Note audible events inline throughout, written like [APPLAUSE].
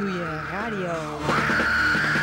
Ratatouille Radio.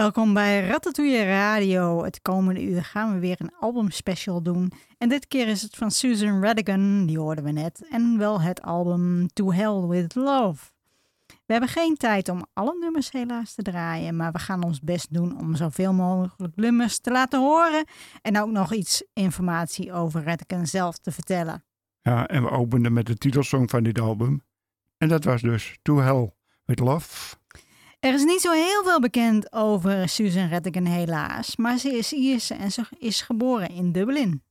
Welkom bij Ratatouille Radio. Het komende uur gaan we weer een albumspecial doen. En dit keer is het van Susan Radigan, die hoorden we net. En wel het album To Hell With Love. We hebben geen tijd om alle nummers helaas te draaien, maar we gaan ons best doen om zoveel mogelijk nummers te laten horen en ook nog iets informatie over Redken zelf te vertellen. Ja, en we openden met de titelsong van dit album. En dat was dus To Hell With Love. Er is niet zo heel veel bekend over Susan Redken helaas, maar ze is Ierse en ze is geboren in Dublin.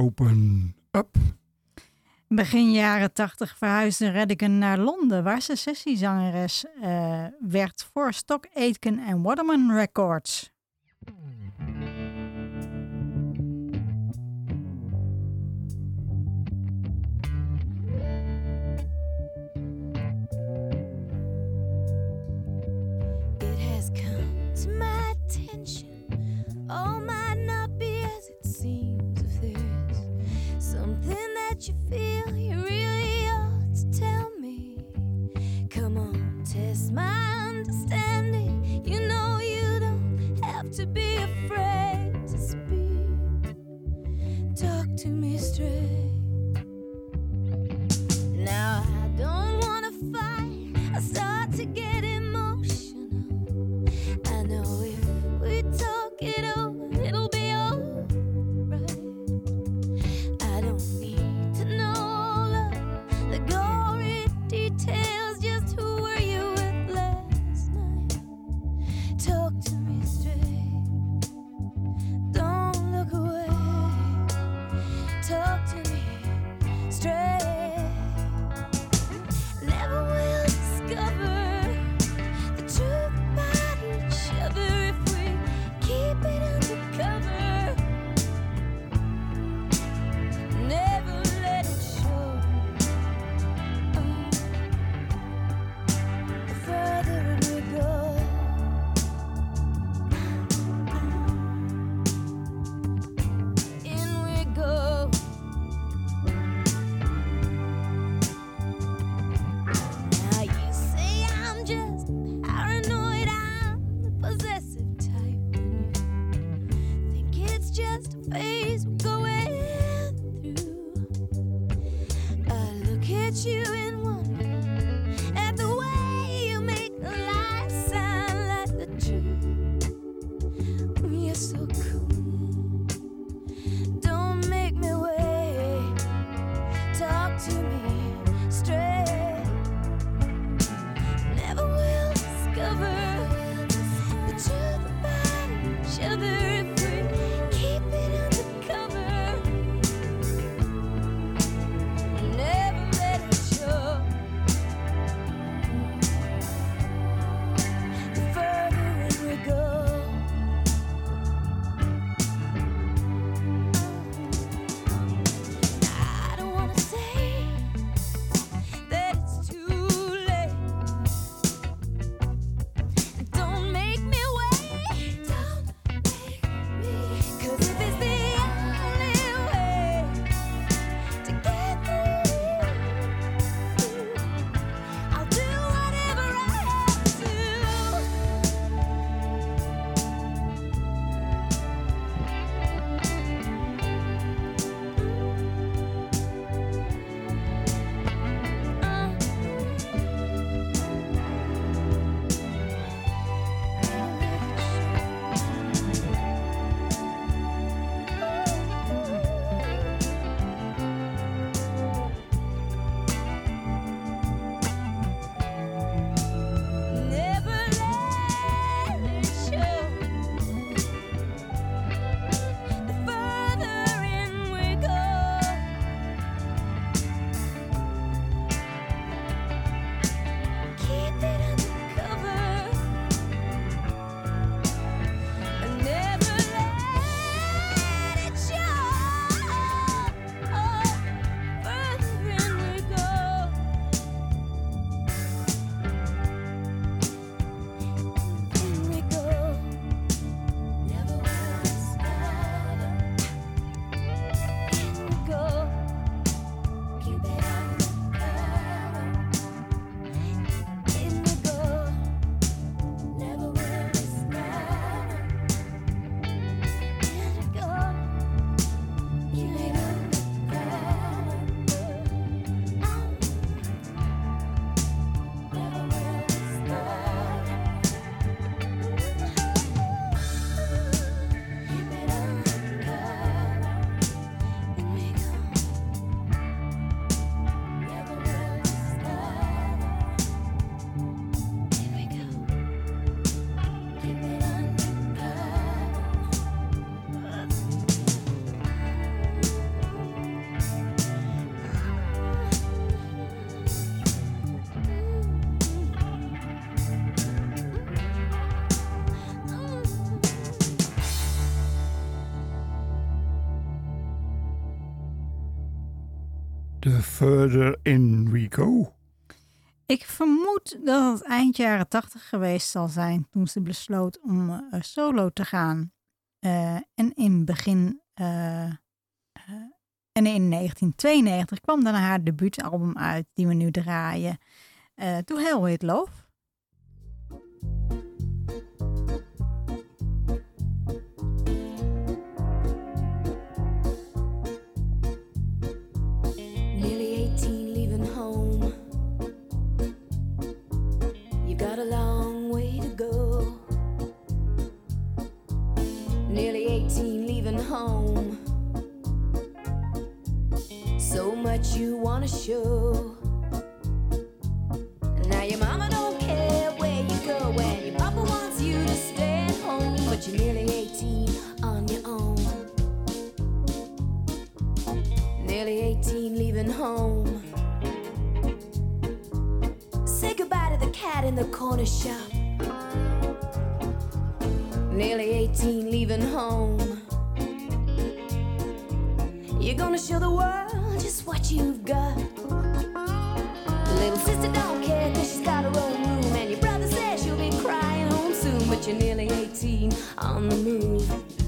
Open Up. Begin jaren tachtig verhuisde Redigan naar Londen, waar ze sessiezangeres eh, werd voor Stock Aitken en Waterman Records. further in we go? Ik vermoed dat het eind jaren tachtig geweest zal zijn toen ze besloot om eh, solo te gaan. Eh, en in begin. Eh, en in 1992 kwam dan haar debuutalbum uit, die we nu draaien. to Hell With Love. you wanna show. Now your mama don't care where you go, and your papa wants you to stay at home, but you're nearly 18 on your own. Nearly 18, leaving home. Say goodbye to the cat in the corner shop. Nearly 18, leaving home. You're gonna show the world you've got. Little sister don't care cause she's got her own room. And your brother says she'll be crying home soon. But you're nearly 18 on the move.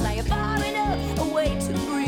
Now you're far enough away to breathe.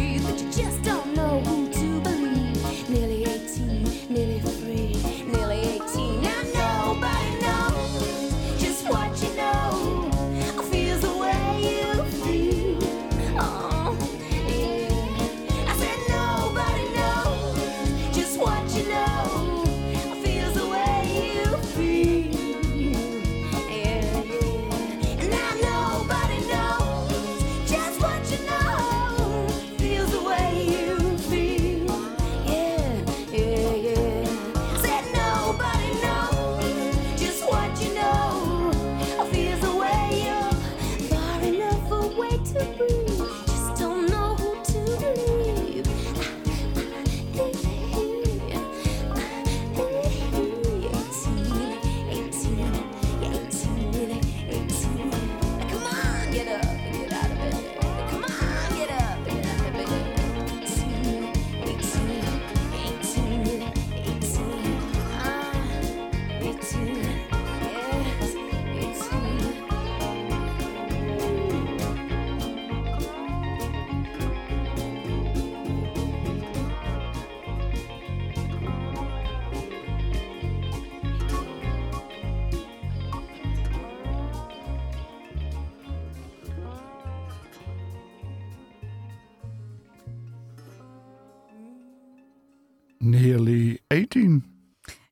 18.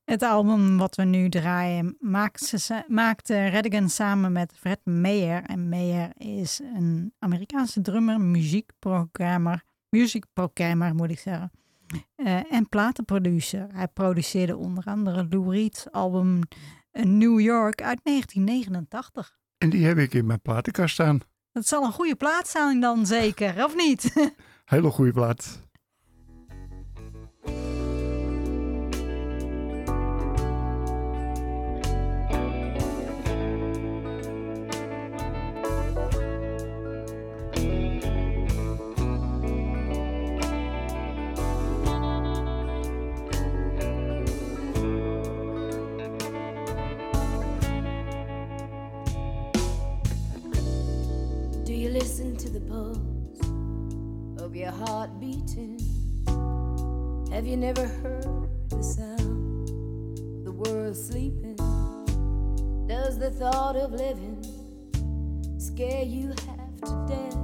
Het album wat we nu draaien maakte, maakte Redigan samen met Fred Meyer. En Meyer is een Amerikaanse drummer, muziekprogrammer, muziekprogrammer moet ik zeggen, eh, en platenproducer. Hij produceerde onder andere Lou Reed's album New York uit 1989. En die heb ik in mijn platenkast staan. Dat zal een goede plaats zijn dan zeker, of niet? [LAUGHS] Hele goede plaat. Heart beating? Have you never heard the sound of the world sleeping? Does the thought of living scare you half to death?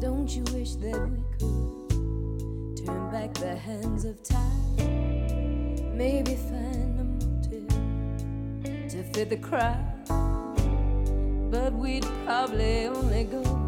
Don't you wish that we could turn back the hands of time? Maybe find a motive to fit the crowd but we'd probably only go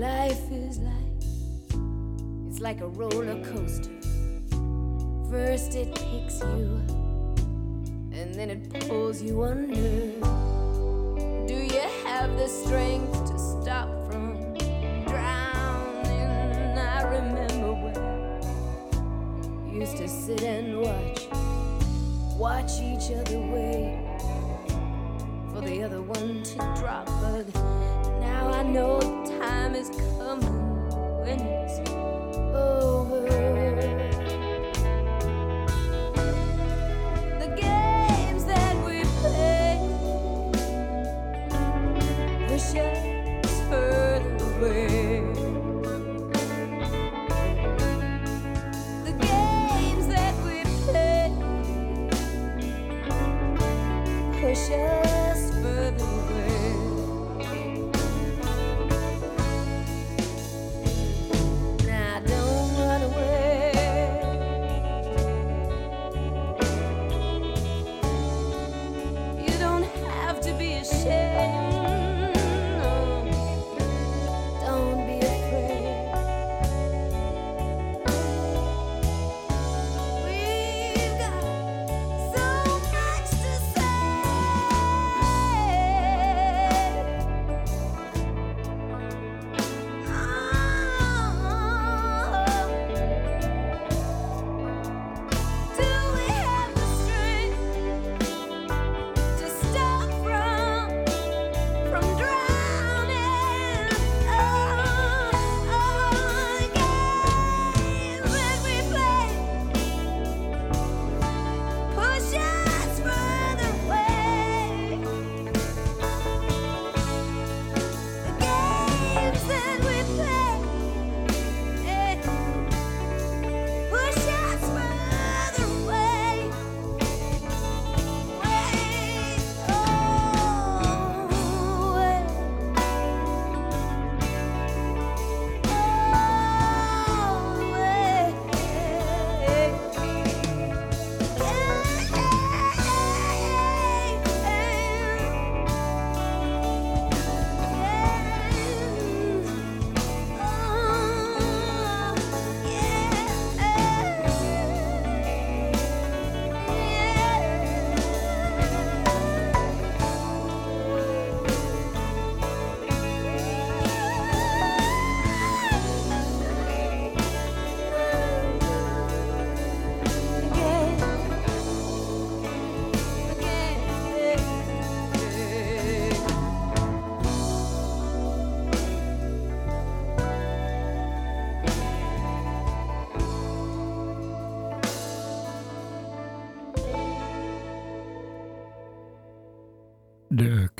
life is like it's like a roller coaster. First it picks you and then it pulls you under. Do you have the strength to stop from drowning? I remember when we used to sit and watch, watch each other wait for the other one to drop. But now I know time is coming when it's over.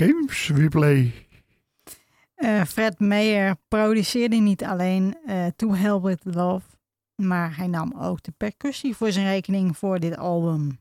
Games we play. Eh, Fred Meyer produceerde niet alleen eh, To Hell With Love, maar hij nam ook de percussie voor zijn rekening voor dit album.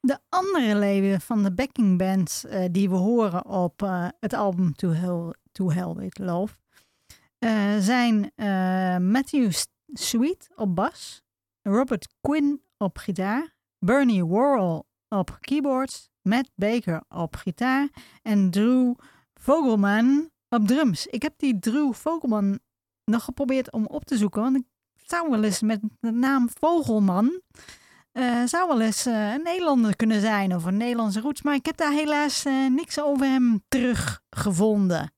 De andere leden van de backing band eh, die we horen op eh, het album To Hell, to Hell With Love eh, zijn Matthew Sweet op bas, Robert Quinn op gitaar, Bernie Worrell op keyboards, Matt Baker op gitaar en Drew Vogelman op drums. Ik heb die Drew Vogelman nog geprobeerd om op te zoeken, want ik zou wel eens met de naam Vogelman eh, zou wel eens eh, een Nederlander kunnen zijn of een Nederlandse roots, maar ik heb daar helaas eh, niks over hem teruggevonden.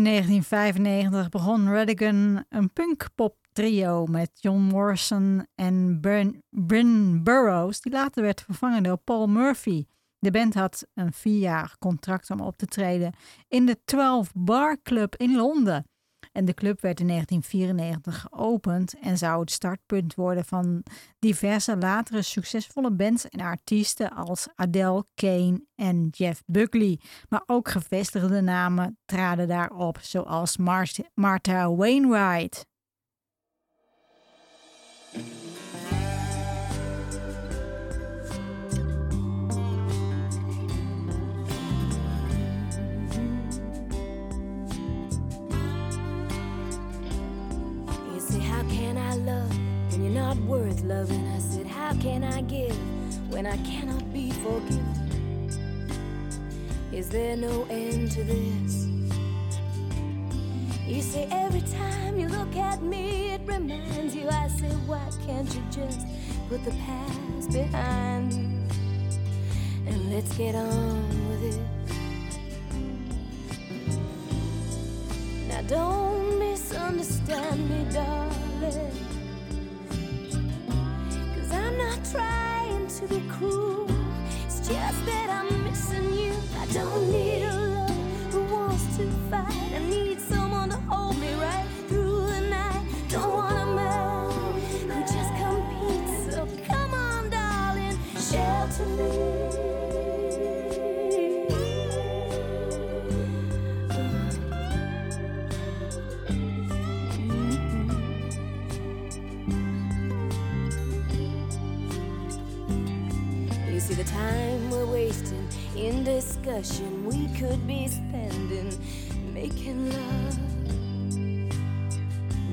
In 1995 begon Radigan een punk-pop trio met John Morrison en Bryn, Burrows, die later werd vervangen door Paul Murphy. De band had een vierjaar contract om op te treden in de 12 Bar Club in Londen. De club werd in 1994 geopend en zou het startpunt worden van diverse latere succesvolle bands en artiesten als Adele, Kane en Jeff Buckley. Maar ook gevestigde namen traden daarop, zoals Mar- Martha Wainwright. Can I love when you're not worth loving? I said, How can I give when I cannot be forgiven? Is there no end to this? You say, Every time you look at me, it reminds you. I say, Why can't you just put the past behind you? And let's get on with it. Now don't misunderstand me, darling. Not trying to be cruel. It's just that I'm missing you. I don't need discussion we could be spending making love.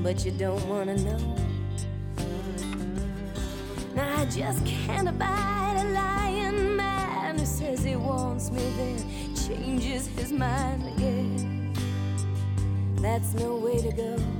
But you don't wanna know. Now I just can't abide a lying man who says he wants me then changes his mind again. That's no way to go.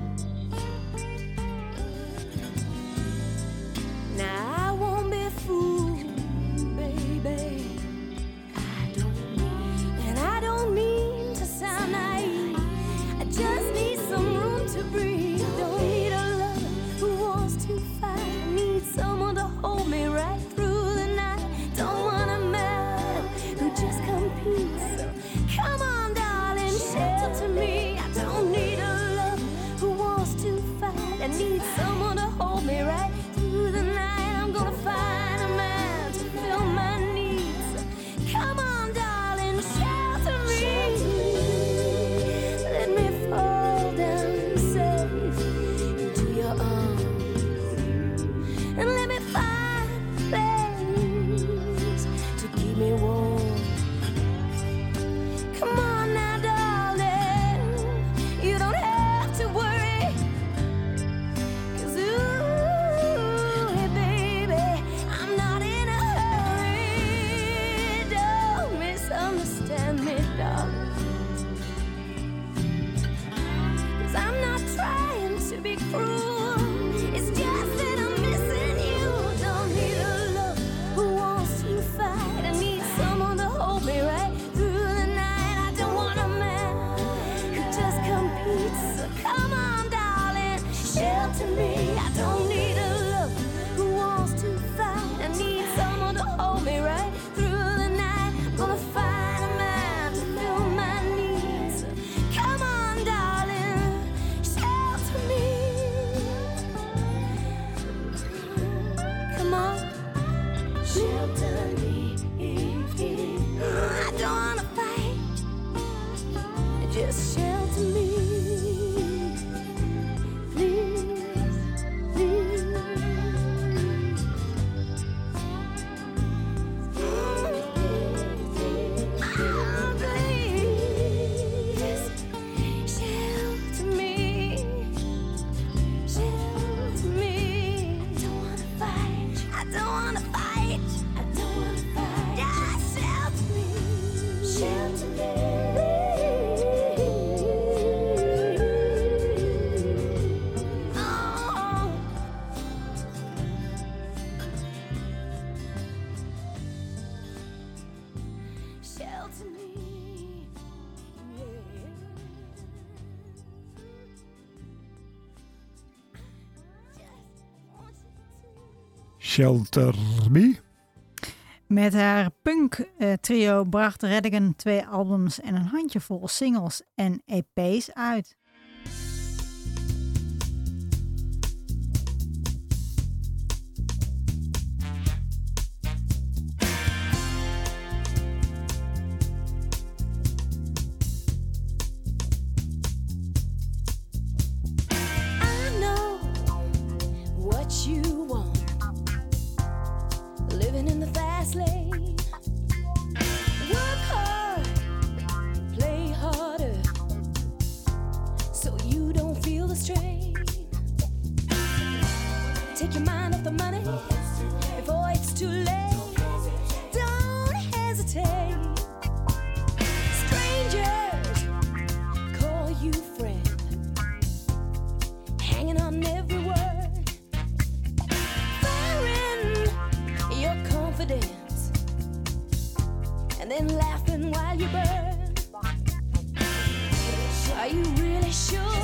to me. Shelter Me. Met haar punk-trio eh, bracht Redigan twee albums en een handjevol singles en EP's uit. you really should.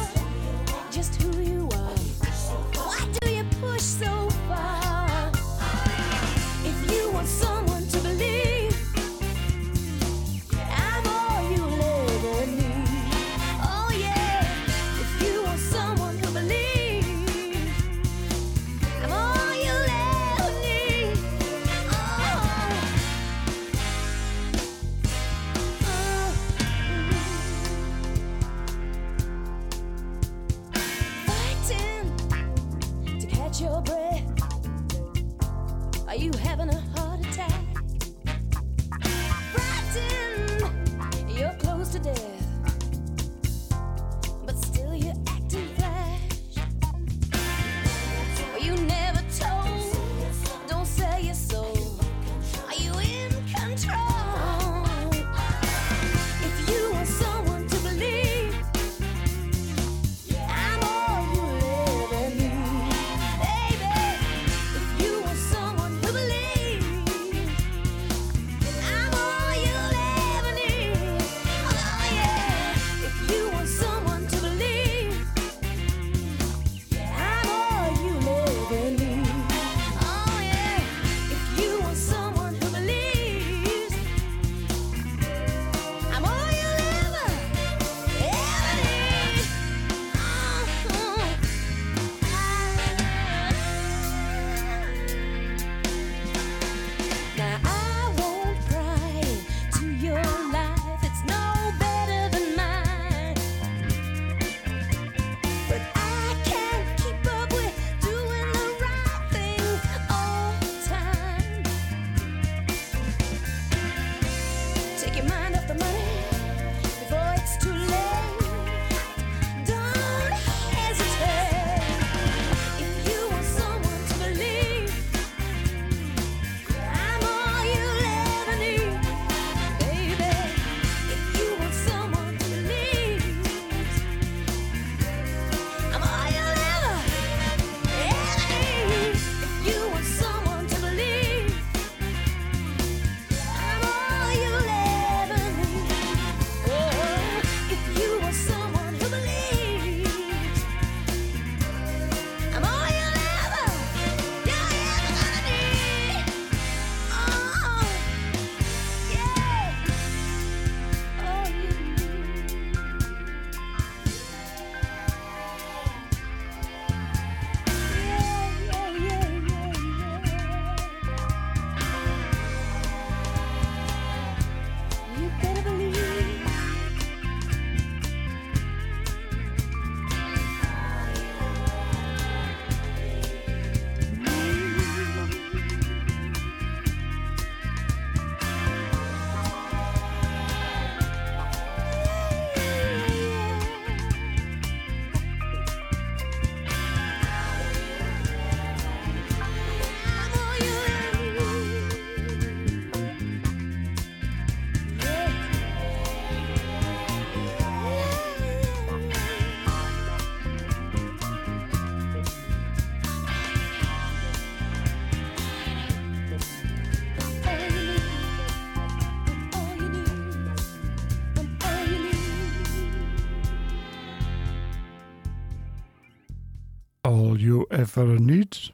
verder.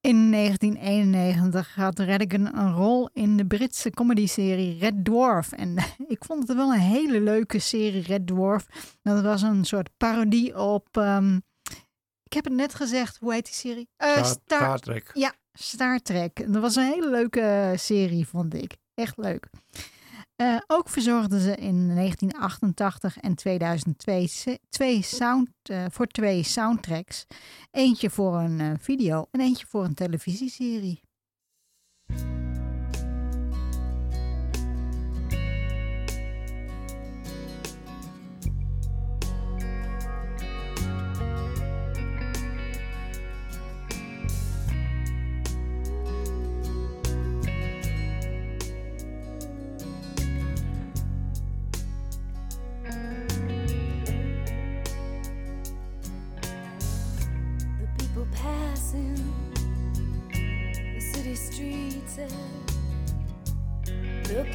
In 1991 had Redigan een rol in de Britse comedyserie Red Dwarf. En [LAUGHS] ik vond het wel een hele leuke serie, Red Dwarf. Dat was een soort parodie op. Ehm, ik heb het net gezegd, hoe heet die serie? Uh, Star, Star, Trek. Ja, Star Trek. Dat was een hele leuke serie, vond ik. Echt leuk. Eh, ook verzorgden ze in 1988 en 2002 se- twee sound, eh, voor twee soundtracks. Eentje voor een eh, video en eentje voor een televisieserie.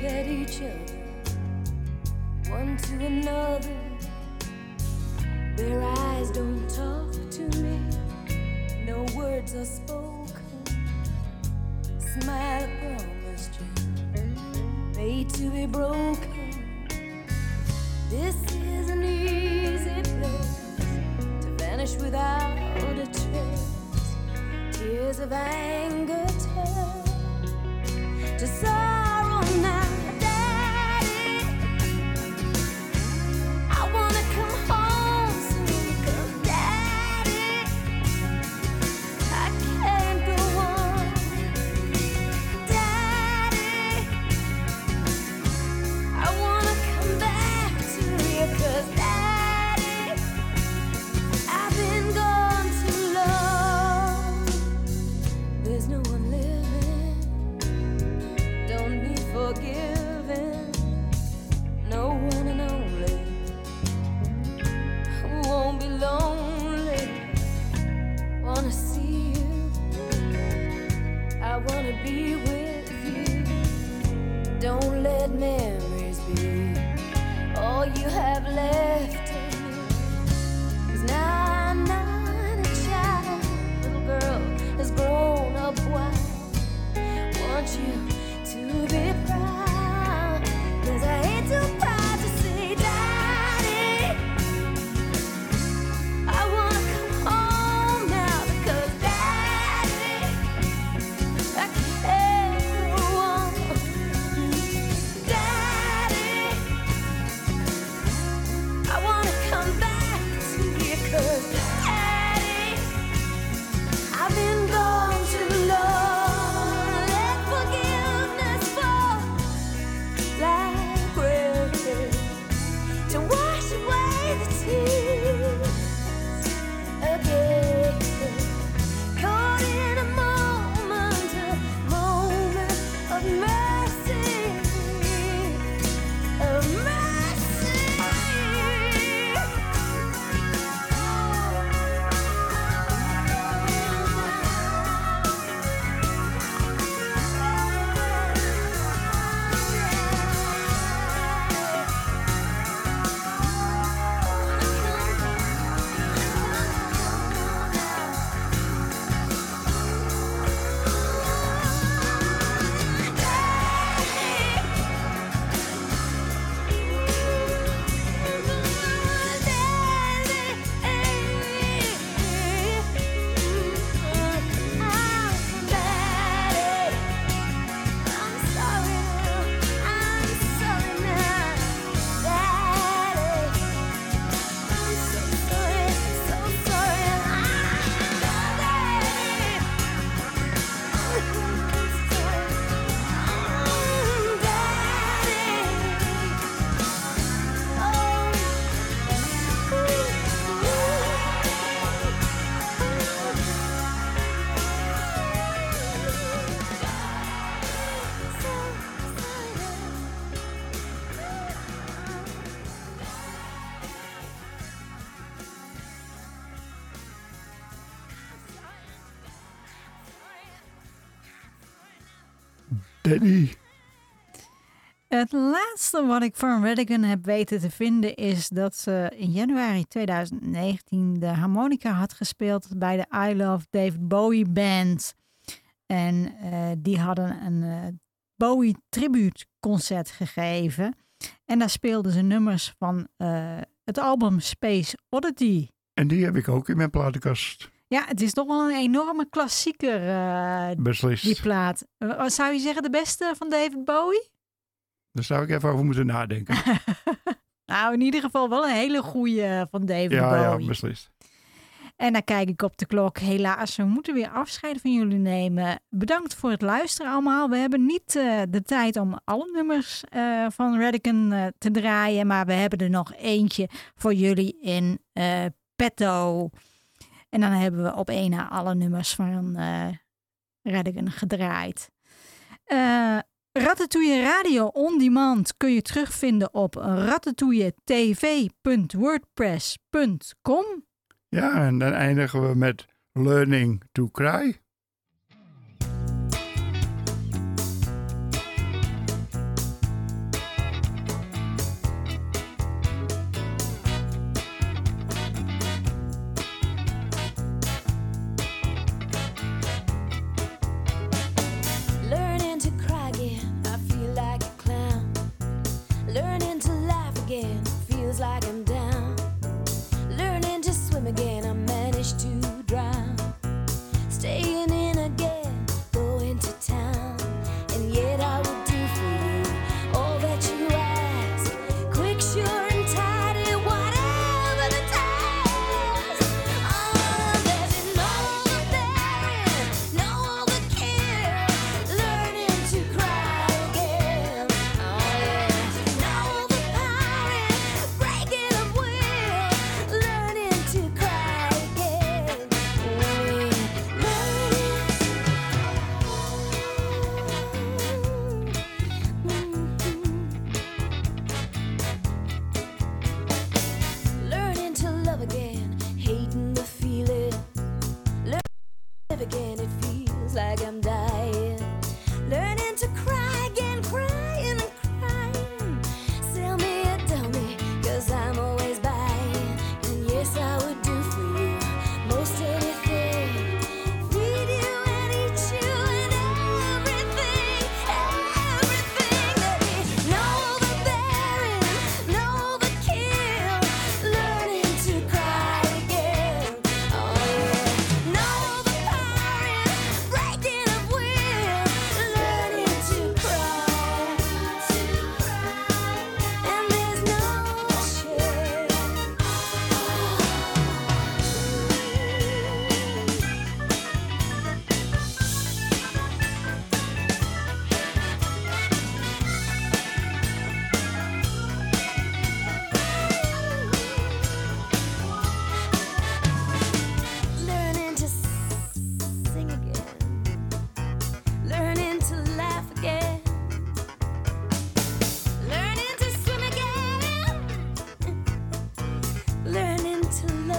At each other, one to another. Their eyes don't talk to me, no words are spoken. Smile a promise, made to be broken. This is an easy place to vanish without a trace. Tears of anger Het laatste wat ik van Redigan heb weten te vinden is dat ze in januari 2019 de harmonica had gespeeld bij de I Love Dave Bowie Band. En eh, die hadden een eh, Bowie tribute concert gegeven. En daar speelden ze nummers van eh, het album Space Oddity. En die heb ik ook in mijn platenkast. Ja, het is toch wel een enorme klassieker, eh, die plaat. Eh, oh, zou je zeggen de beste van David Bowie? Daar zou ik even over moeten nadenken. [LAUGHS] nou, in ieder geval wel een hele goede eh, van David Bowie. Ja, beslist. En dan kijk ik op de klok. Helaas, we moeten weer afscheid van jullie nemen. Bedankt voor het luisteren allemaal. We hebben niet de tijd om alle nummers van Redken te draaien. Maar we hebben er nog eentje voor jullie in petto. En dan hebben we op één na alle nummers van uh, gedraaid. Uh, Radio On Demand kun je terugvinden op ratatouilletv.wordpress.com. Ja, en dan eindigen we met Learning to Cry.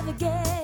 again.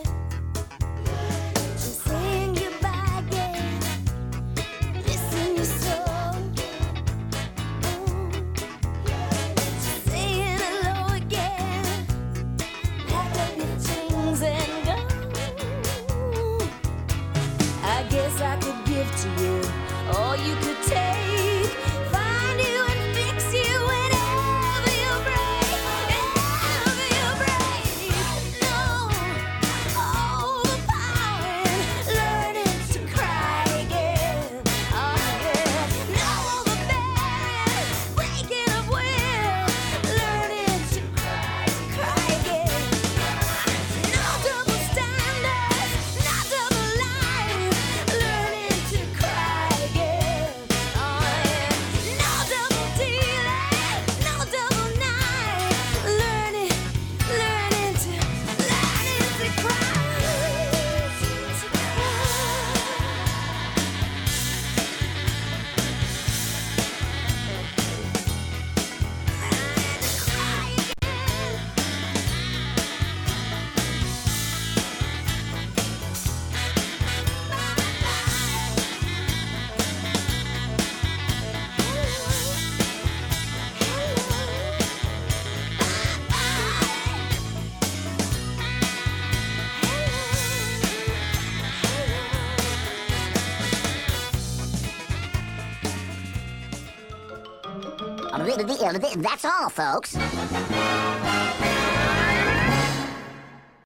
That's all, folks.